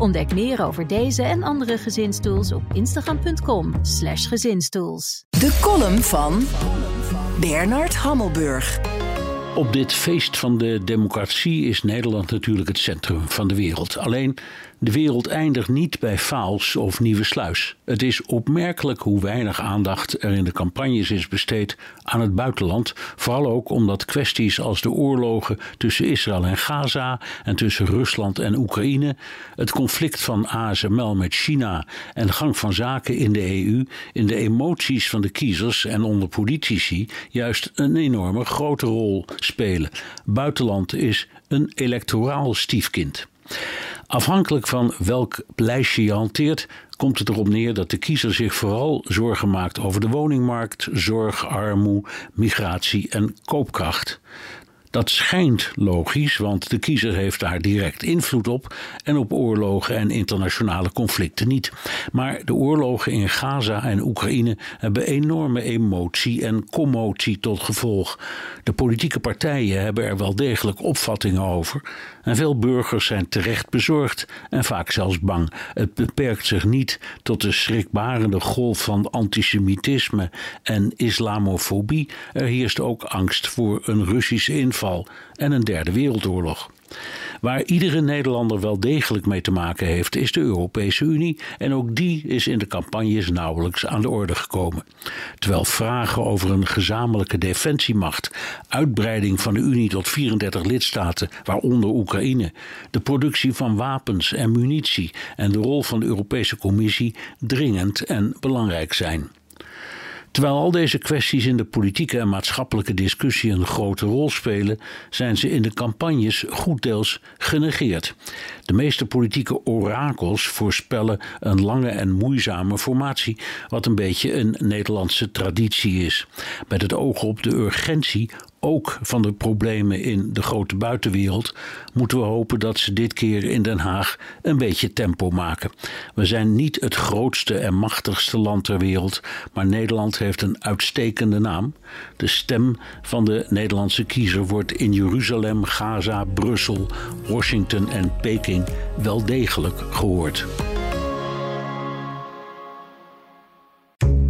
Ontdek meer over deze en andere gezinstools op instagram.com/slash gezinstools. De column van Bernard Hammelburg. Op dit feest van de democratie is Nederland natuurlijk het centrum van de wereld. Alleen de wereld eindigt niet bij Faals of Nieuwe Sluis. Het is opmerkelijk hoe weinig aandacht er in de campagnes is besteed aan het buitenland. Vooral ook omdat kwesties als de oorlogen tussen Israël en Gaza en tussen Rusland en Oekraïne, het conflict van ASML met China en de gang van zaken in de EU in de emoties van de kiezers en onder politici juist een enorme grote rol spelen. Buitenland is een electoraal stiefkind. Afhankelijk van welk lijstje je hanteert, komt het erop neer dat de kiezer zich vooral zorgen maakt over de woningmarkt, zorg, armoede, migratie en koopkracht. Dat schijnt logisch, want de kiezer heeft daar direct invloed op en op oorlogen en internationale conflicten niet. Maar de oorlogen in Gaza en Oekraïne hebben enorme emotie en commotie tot gevolg. De politieke partijen hebben er wel degelijk opvattingen over en veel burgers zijn terecht bezorgd en vaak zelfs bang. Het beperkt zich niet tot de schrikbarende golf van antisemitisme en islamofobie. Er heerst ook angst voor een Russische en een derde wereldoorlog. Waar iedere Nederlander wel degelijk mee te maken heeft, is de Europese Unie. En ook die is in de campagnes nauwelijks aan de orde gekomen. Terwijl vragen over een gezamenlijke defensiemacht, uitbreiding van de Unie tot 34 lidstaten, waaronder Oekraïne, de productie van wapens en munitie en de rol van de Europese Commissie dringend en belangrijk zijn. Terwijl al deze kwesties in de politieke en maatschappelijke discussie een grote rol spelen, zijn ze in de campagnes goed deels genegeerd. De meeste politieke orakels voorspellen een lange en moeizame formatie, wat een beetje een Nederlandse traditie is. Met het oog op de urgentie ook van de problemen in de grote buitenwereld, moeten we hopen dat ze dit keer in Den Haag een beetje tempo maken. We zijn niet het grootste en machtigste land ter wereld, maar Nederland heeft een uitstekende naam. De stem van de Nederlandse kiezer wordt in Jeruzalem, Gaza, Brussel, Washington en Peking wel degelijk gehoord.